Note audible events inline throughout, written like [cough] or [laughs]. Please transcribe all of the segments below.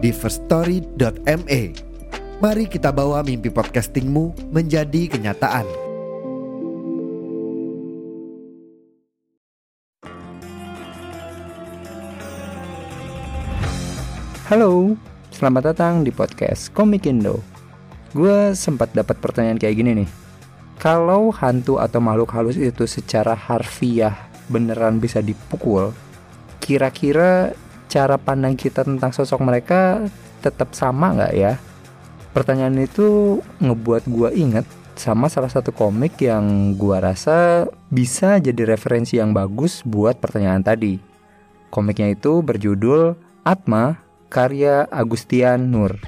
di firststory.me. Mari kita bawa mimpi podcastingmu menjadi kenyataan. Halo, selamat datang di podcast Komik Indo. Gue sempat dapat pertanyaan kayak gini nih. Kalau hantu atau makhluk halus itu secara harfiah beneran bisa dipukul, kira-kira cara pandang kita tentang sosok mereka tetap sama nggak ya? Pertanyaan itu ngebuat gue inget sama salah satu komik yang gue rasa bisa jadi referensi yang bagus buat pertanyaan tadi. Komiknya itu berjudul Atma karya Agustian Nur.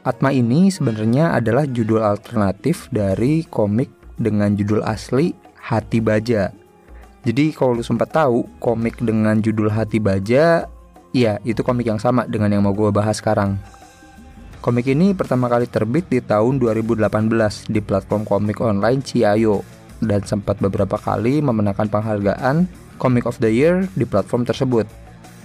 Atma ini sebenarnya adalah judul alternatif dari komik dengan judul asli Hati Baja. Jadi kalau lu sempat tahu komik dengan judul Hati Baja, ya itu komik yang sama dengan yang mau gue bahas sekarang. Komik ini pertama kali terbit di tahun 2018 di platform komik online Ciayo dan sempat beberapa kali memenangkan penghargaan Comic of the Year di platform tersebut.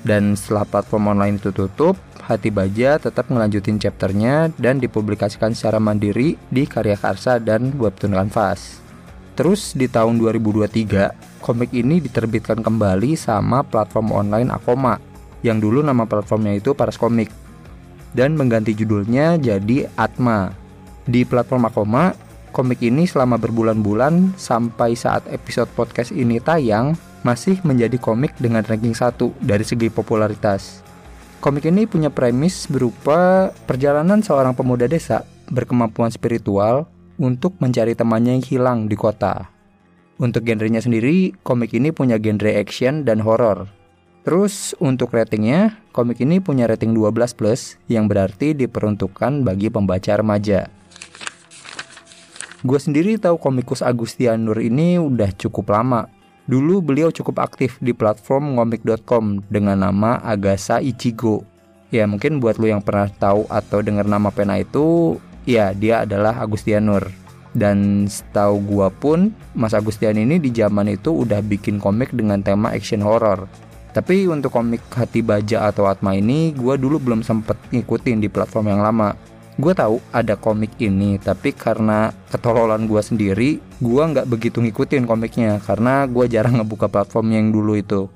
Dan setelah platform online itu tutup, Hati Baja tetap ngelanjutin chapternya dan dipublikasikan secara mandiri di Karya Karsa dan Webtoon Canvas. Terus di tahun 2023, komik ini diterbitkan kembali sama platform online Akoma, yang dulu nama platformnya itu Paras Komik, dan mengganti judulnya jadi Atma. Di platform Akoma, komik ini selama berbulan-bulan sampai saat episode podcast ini tayang masih menjadi komik dengan ranking 1 dari segi popularitas. Komik ini punya premis berupa perjalanan seorang pemuda desa berkemampuan spiritual untuk mencari temannya yang hilang di kota. Untuk genrenya sendiri, komik ini punya genre action dan horror. Terus untuk ratingnya, komik ini punya rating 12 plus yang berarti diperuntukkan bagi pembaca remaja. Gue sendiri tahu komikus Agustian Nur ini udah cukup lama Dulu beliau cukup aktif di platform ngomik.com dengan nama Agasa Ichigo. Ya mungkin buat lo yang pernah tahu atau dengar nama pena itu, ya dia adalah Agustianur. Dan setahu gua pun, Mas Agustian ini di zaman itu udah bikin komik dengan tema action horror. Tapi untuk komik Hati Baja atau Atma ini, gua dulu belum sempet ngikutin di platform yang lama gue tahu ada komik ini tapi karena ketololan gue sendiri gue nggak begitu ngikutin komiknya karena gue jarang ngebuka platform yang dulu itu.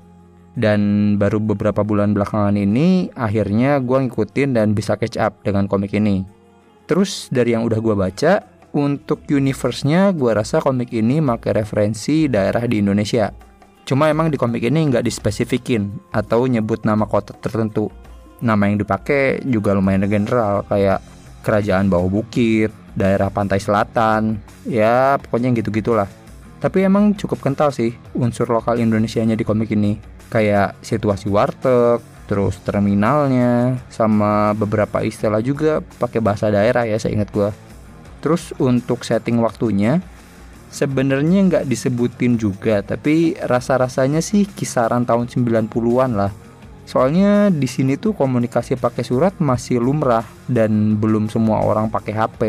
Dan baru beberapa bulan belakangan ini akhirnya gue ngikutin dan bisa catch up dengan komik ini. Terus dari yang udah gue baca untuk universe-nya gue rasa komik ini pakai referensi daerah di Indonesia. Cuma emang di komik ini nggak dispesifikin atau nyebut nama kota tertentu. Nama yang dipakai juga lumayan general kayak kerajaan bawah bukit, daerah pantai selatan, ya pokoknya gitu-gitulah. Tapi emang cukup kental sih unsur lokal Indonesianya di komik ini. Kayak situasi warteg, terus terminalnya, sama beberapa istilah juga pakai bahasa daerah ya seingat gue. Terus untuk setting waktunya, sebenarnya nggak disebutin juga, tapi rasa-rasanya sih kisaran tahun 90-an lah Soalnya di sini tuh komunikasi pakai surat masih lumrah dan belum semua orang pakai HP.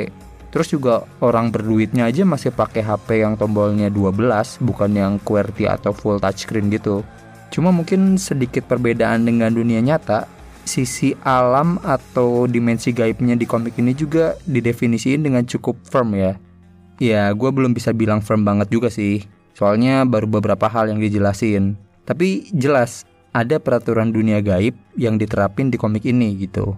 Terus juga orang berduitnya aja masih pakai HP yang tombolnya 12, bukan yang QWERTY atau full touchscreen gitu. Cuma mungkin sedikit perbedaan dengan dunia nyata, sisi alam atau dimensi gaibnya di komik ini juga didefinisiin dengan cukup firm ya. Ya, gue belum bisa bilang firm banget juga sih. Soalnya baru beberapa hal yang dijelasin. Tapi jelas ada peraturan dunia gaib yang diterapin di komik ini gitu.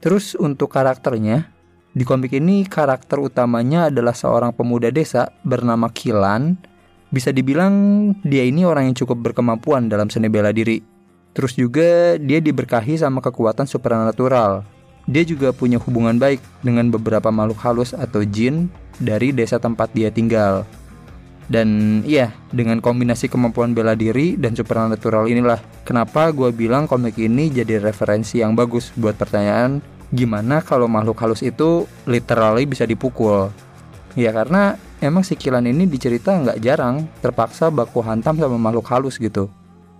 Terus untuk karakternya, di komik ini karakter utamanya adalah seorang pemuda desa bernama Kilan. Bisa dibilang dia ini orang yang cukup berkemampuan dalam seni bela diri. Terus juga dia diberkahi sama kekuatan supernatural. dia juga punya hubungan baik dengan beberapa makhluk halus atau jin dari desa tempat dia tinggal. Dan iya, dengan kombinasi kemampuan bela diri dan supernatural inilah kenapa gue bilang komik ini jadi referensi yang bagus buat pertanyaan gimana kalau makhluk halus itu literally bisa dipukul. Ya karena emang si Kilan ini dicerita nggak jarang terpaksa baku hantam sama makhluk halus gitu.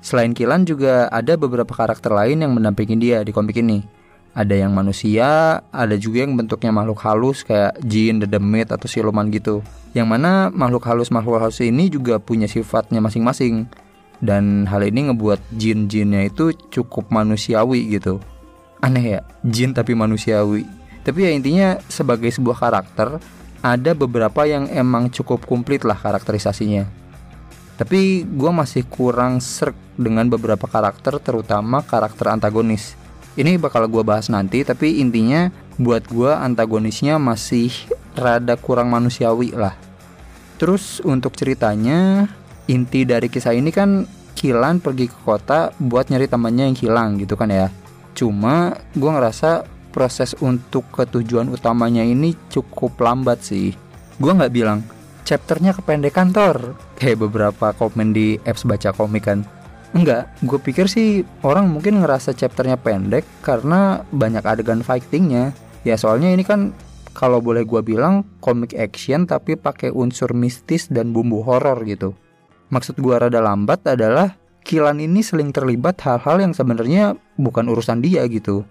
Selain Kilan juga ada beberapa karakter lain yang mendampingi dia di komik ini ada yang manusia, ada juga yang bentuknya makhluk halus kayak jin, dedemit atau siluman gitu. Yang mana makhluk halus makhluk halus ini juga punya sifatnya masing-masing. Dan hal ini ngebuat jin-jinnya itu cukup manusiawi gitu. Aneh ya, jin tapi manusiawi. Tapi ya intinya sebagai sebuah karakter ada beberapa yang emang cukup komplit lah karakterisasinya. Tapi gue masih kurang serk dengan beberapa karakter terutama karakter antagonis ini bakal gue bahas nanti, tapi intinya buat gue antagonisnya masih rada kurang manusiawi lah. Terus untuk ceritanya, inti dari kisah ini kan Kilan pergi ke kota buat nyari temannya yang hilang gitu kan ya. Cuma gue ngerasa proses untuk ketujuan utamanya ini cukup lambat sih. Gue nggak bilang chapternya kependekan Thor kayak beberapa komen di apps baca komik kan Enggak, gue pikir sih orang mungkin ngerasa chapternya pendek karena banyak adegan fightingnya. Ya soalnya ini kan kalau boleh gue bilang komik action tapi pakai unsur mistis dan bumbu horor gitu. Maksud gue rada lambat adalah Kilan ini seling terlibat hal-hal yang sebenarnya bukan urusan dia gitu.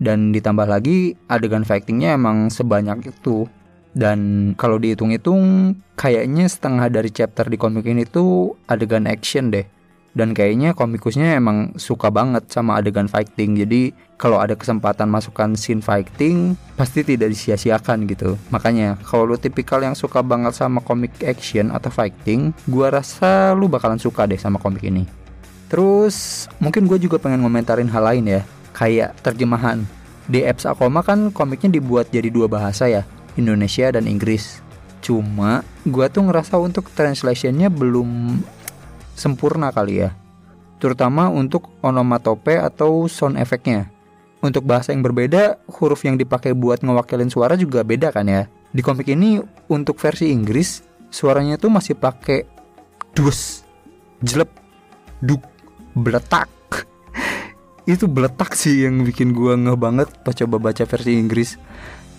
Dan ditambah lagi adegan fightingnya emang sebanyak itu. Dan kalau dihitung-hitung kayaknya setengah dari chapter di komik ini tuh adegan action deh dan kayaknya komikusnya emang suka banget sama adegan fighting. Jadi kalau ada kesempatan masukkan scene fighting pasti tidak disia-siakan gitu. Makanya kalau lu tipikal yang suka banget sama komik action atau fighting gua rasa lu bakalan suka deh sama komik ini. Terus mungkin gue juga pengen ngomentarin hal lain ya. Kayak terjemahan. Di apps Akoma kan komiknya dibuat jadi dua bahasa ya Indonesia dan Inggris. Cuma gue tuh ngerasa untuk translationnya belum sempurna kali ya. Terutama untuk onomatope atau sound efeknya. Untuk bahasa yang berbeda, huruf yang dipakai buat ngewakilin suara juga beda kan ya. Di komik ini untuk versi Inggris, suaranya tuh masih pakai dus, jelek, duk, beletak. [laughs] Itu beletak sih yang bikin gua ngeh banget pas coba baca versi Inggris.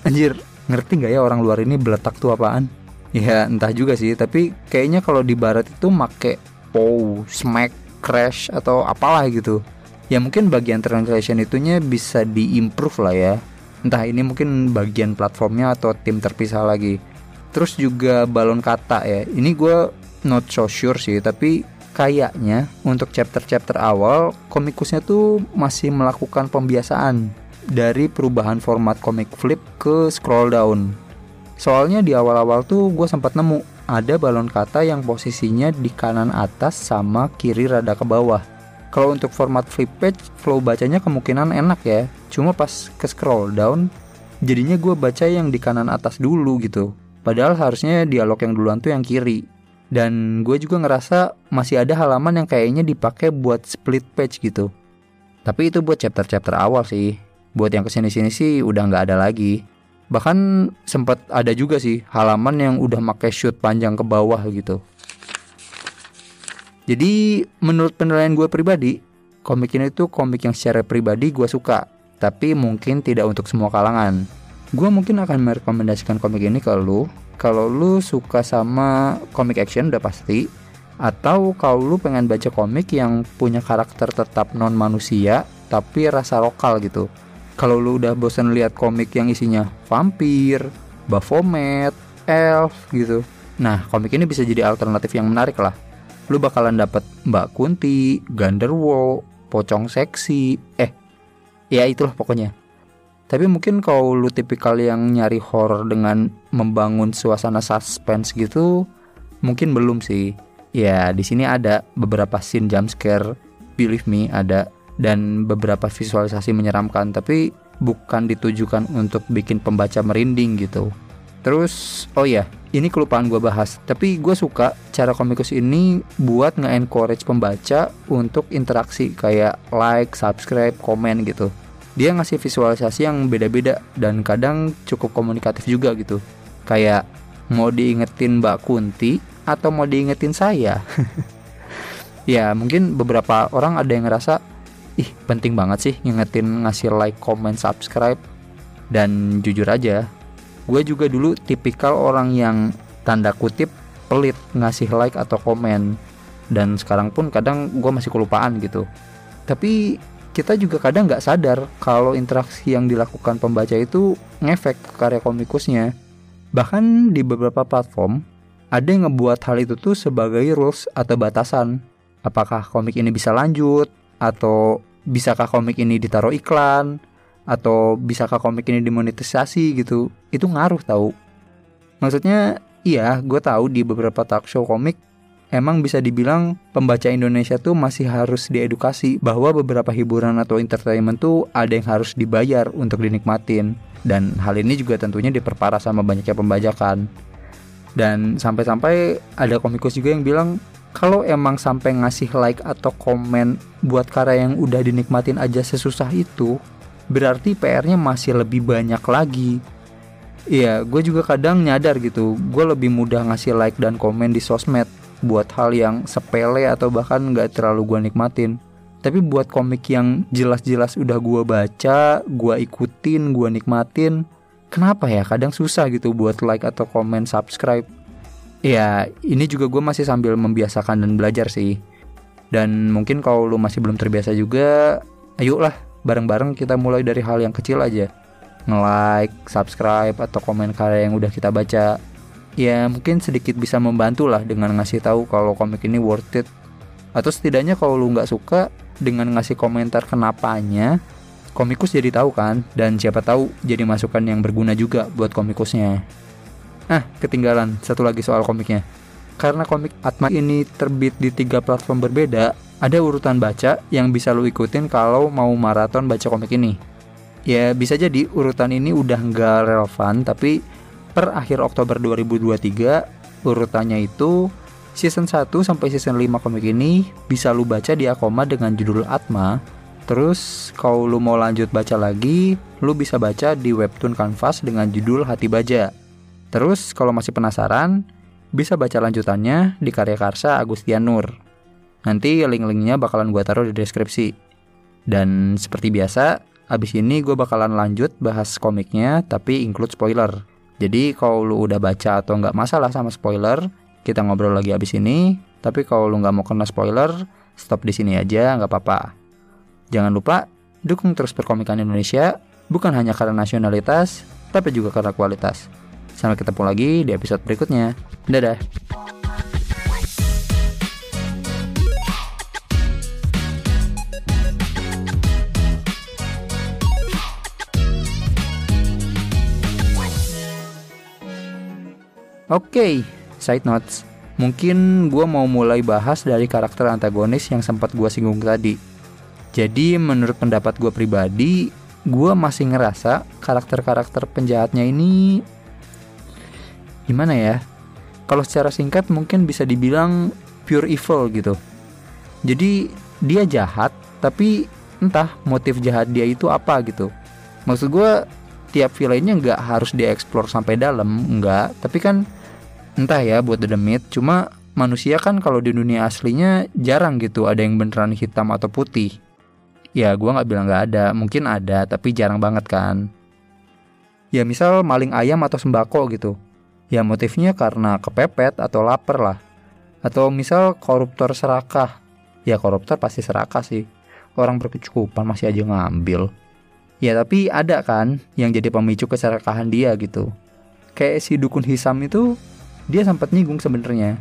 Anjir, ngerti nggak ya orang luar ini beletak tuh apaan? Ya entah juga sih, tapi kayaknya kalau di barat itu make pow, smack, crash atau apalah gitu. Ya mungkin bagian translation itunya bisa diimprove lah ya. Entah ini mungkin bagian platformnya atau tim terpisah lagi. Terus juga balon kata ya. Ini gue not so sure sih, tapi kayaknya untuk chapter-chapter awal komikusnya tuh masih melakukan pembiasaan dari perubahan format komik flip ke scroll down. Soalnya di awal-awal tuh gue sempat nemu ada balon kata yang posisinya di kanan atas sama kiri rada ke bawah. Kalau untuk format flip page, flow bacanya kemungkinan enak ya. Cuma pas ke scroll down, jadinya gue baca yang di kanan atas dulu gitu. Padahal harusnya dialog yang duluan tuh yang kiri. Dan gue juga ngerasa masih ada halaman yang kayaknya dipakai buat split page gitu. Tapi itu buat chapter-chapter awal sih. Buat yang ke sini-sini sih udah nggak ada lagi bahkan sempat ada juga sih halaman yang udah pakai shoot panjang ke bawah gitu. Jadi menurut penilaian gue pribadi komik ini tuh komik yang secara pribadi gue suka tapi mungkin tidak untuk semua kalangan. Gue mungkin akan merekomendasikan komik ini ke lu. Kalau lu suka sama komik action udah pasti. Atau kalau lu pengen baca komik yang punya karakter tetap non manusia tapi rasa lokal gitu kalau lu udah bosan lihat komik yang isinya vampir, Baphomet, elf gitu. Nah, komik ini bisa jadi alternatif yang menarik lah. Lu bakalan dapat Mbak Kunti, Ganderwo, Pocong Seksi, eh, ya itulah pokoknya. Tapi mungkin kalau lu tipikal yang nyari horror dengan membangun suasana suspense gitu, mungkin belum sih. Ya, di sini ada beberapa scene jump scare, believe me ada dan beberapa visualisasi menyeramkan tapi bukan ditujukan untuk bikin pembaca merinding gitu. Terus oh ya ini kelupaan gue bahas. Tapi gue suka cara komikus ini buat nge-encourage pembaca untuk interaksi kayak like, subscribe, komen gitu. Dia ngasih visualisasi yang beda-beda dan kadang cukup komunikatif juga gitu. Kayak mau diingetin Mbak Kunti atau mau diingetin saya? [laughs] Ya mungkin beberapa orang ada yang ngerasa ih penting banget sih ngingetin ngasih like, comment, subscribe dan jujur aja gue juga dulu tipikal orang yang tanda kutip pelit ngasih like atau komen dan sekarang pun kadang gue masih kelupaan gitu tapi kita juga kadang nggak sadar kalau interaksi yang dilakukan pembaca itu ngefek ke karya komikusnya. Bahkan di beberapa platform, ada yang ngebuat hal itu tuh sebagai rules atau batasan. Apakah komik ini bisa lanjut, atau bisakah komik ini ditaruh iklan, atau bisakah komik ini dimonetisasi gitu. Itu ngaruh tahu. Maksudnya, iya, gue tahu di beberapa talk show komik emang bisa dibilang pembaca Indonesia tuh masih harus diedukasi bahwa beberapa hiburan atau entertainment tuh ada yang harus dibayar untuk dinikmatin dan hal ini juga tentunya diperparah sama banyaknya pembajakan dan sampai-sampai ada komikus juga yang bilang kalau emang sampai ngasih like atau komen buat karya yang udah dinikmatin aja sesusah itu berarti PR-nya masih lebih banyak lagi. Iya, gue juga kadang nyadar gitu, gue lebih mudah ngasih like dan komen di sosmed buat hal yang sepele atau bahkan nggak terlalu gue nikmatin. Tapi buat komik yang jelas-jelas udah gue baca, gue ikutin, gue nikmatin, kenapa ya? Kadang susah gitu buat like atau komen subscribe. Ya ini juga gue masih sambil membiasakan dan belajar sih. Dan mungkin kalau lu masih belum terbiasa juga, ayolah bareng-bareng kita mulai dari hal yang kecil aja. Nge-like, subscribe, atau komen karya yang udah kita baca ya mungkin sedikit bisa membantu lah dengan ngasih tahu kalau komik ini worth it atau setidaknya kalau lu nggak suka dengan ngasih komentar kenapanya komikus jadi tahu kan dan siapa tahu jadi masukan yang berguna juga buat komikusnya ah ketinggalan. Satu lagi soal komiknya. Karena komik Atma ini terbit di tiga platform berbeda ada urutan baca yang bisa lu ikutin kalau mau maraton baca komik ini. Ya bisa jadi urutan ini udah nggak relevan tapi per akhir Oktober 2023 urutannya itu season 1 sampai season 5 komik ini bisa lu baca di Akoma dengan judul Atma. Terus kalau lu mau lanjut baca lagi, lu bisa baca di webtoon Canvas dengan judul Hati Baja. Terus kalau masih penasaran, bisa baca lanjutannya di karya Karsa Agustian Nur. Nanti link-linknya bakalan gue taruh di deskripsi. Dan seperti biasa, abis ini gue bakalan lanjut bahas komiknya tapi include spoiler. Jadi kalau lu udah baca atau nggak masalah sama spoiler, kita ngobrol lagi abis ini. Tapi kalau lu nggak mau kena spoiler, stop di sini aja, nggak apa-apa. Jangan lupa dukung terus perkomikan Indonesia, bukan hanya karena nasionalitas, tapi juga karena kualitas. Sampai ketemu lagi di episode berikutnya. Dadah. Oke, okay, side notes. Mungkin gue mau mulai bahas dari karakter antagonis yang sempat gue singgung tadi. Jadi menurut pendapat gue pribadi, gue masih ngerasa karakter-karakter penjahatnya ini gimana ya? Kalau secara singkat mungkin bisa dibilang pure evil gitu. Jadi dia jahat, tapi entah motif jahat dia itu apa gitu. Maksud gue tiap villainnya nggak harus dieksplor sampai dalam, nggak. Tapi kan entah ya buat The Demit cuma manusia kan kalau di dunia aslinya jarang gitu ada yang beneran hitam atau putih ya gue nggak bilang nggak ada mungkin ada tapi jarang banget kan ya misal maling ayam atau sembako gitu ya motifnya karena kepepet atau lapar lah atau misal koruptor serakah ya koruptor pasti serakah sih orang berkecukupan masih aja ngambil ya tapi ada kan yang jadi pemicu keserakahan dia gitu kayak si dukun hisam itu dia sempat nyinggung sebenarnya.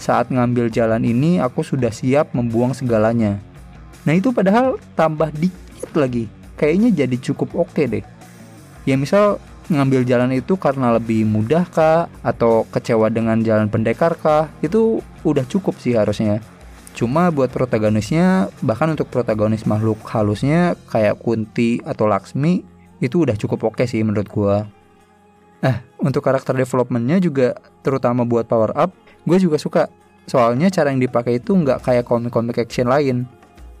Saat ngambil jalan ini aku sudah siap membuang segalanya. Nah itu padahal tambah dikit lagi. Kayaknya jadi cukup oke okay deh. Ya misal ngambil jalan itu karena lebih mudah kah atau kecewa dengan jalan pendekar kah itu udah cukup sih harusnya cuma buat protagonisnya bahkan untuk protagonis makhluk halusnya kayak Kunti atau Laksmi itu udah cukup oke sih menurut gua Eh, untuk karakter developmentnya juga terutama buat power up, gue juga suka. Soalnya cara yang dipakai itu nggak kayak komik-komik action lain.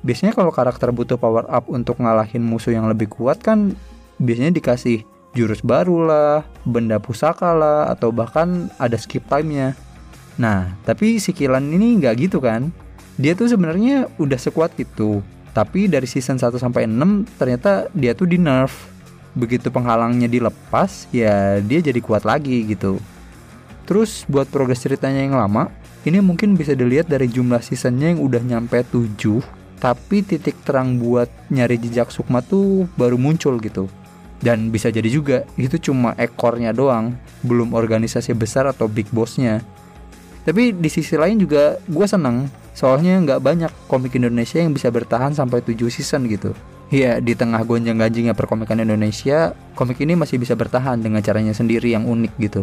biasanya kalau karakter butuh power up untuk ngalahin musuh yang lebih kuat kan biasanya dikasih jurus baru lah, benda pusaka lah, atau bahkan ada skip time-nya. Nah, tapi si Kilan ini nggak gitu kan? Dia tuh sebenarnya udah sekuat itu. Tapi dari season 1 sampai 6 ternyata dia tuh di nerf. Begitu penghalangnya dilepas, ya dia jadi kuat lagi gitu. Terus buat progres ceritanya yang lama, ini mungkin bisa dilihat dari jumlah seasonnya yang udah nyampe 7 Tapi titik terang buat nyari jejak Sukma tuh baru muncul gitu Dan bisa jadi juga itu cuma ekornya doang Belum organisasi besar atau big bossnya. Tapi di sisi lain juga gue seneng Soalnya nggak banyak komik Indonesia yang bisa bertahan sampai 7 season gitu. Ya, di tengah gonjang-ganjingnya perkomikan Indonesia, komik ini masih bisa bertahan dengan caranya sendiri yang unik gitu.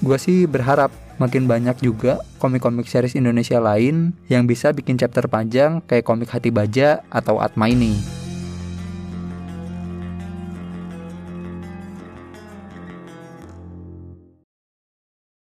Gue sih berharap makin banyak juga komik-komik series Indonesia lain yang bisa bikin chapter panjang kayak komik Hati Baja atau Atma ini.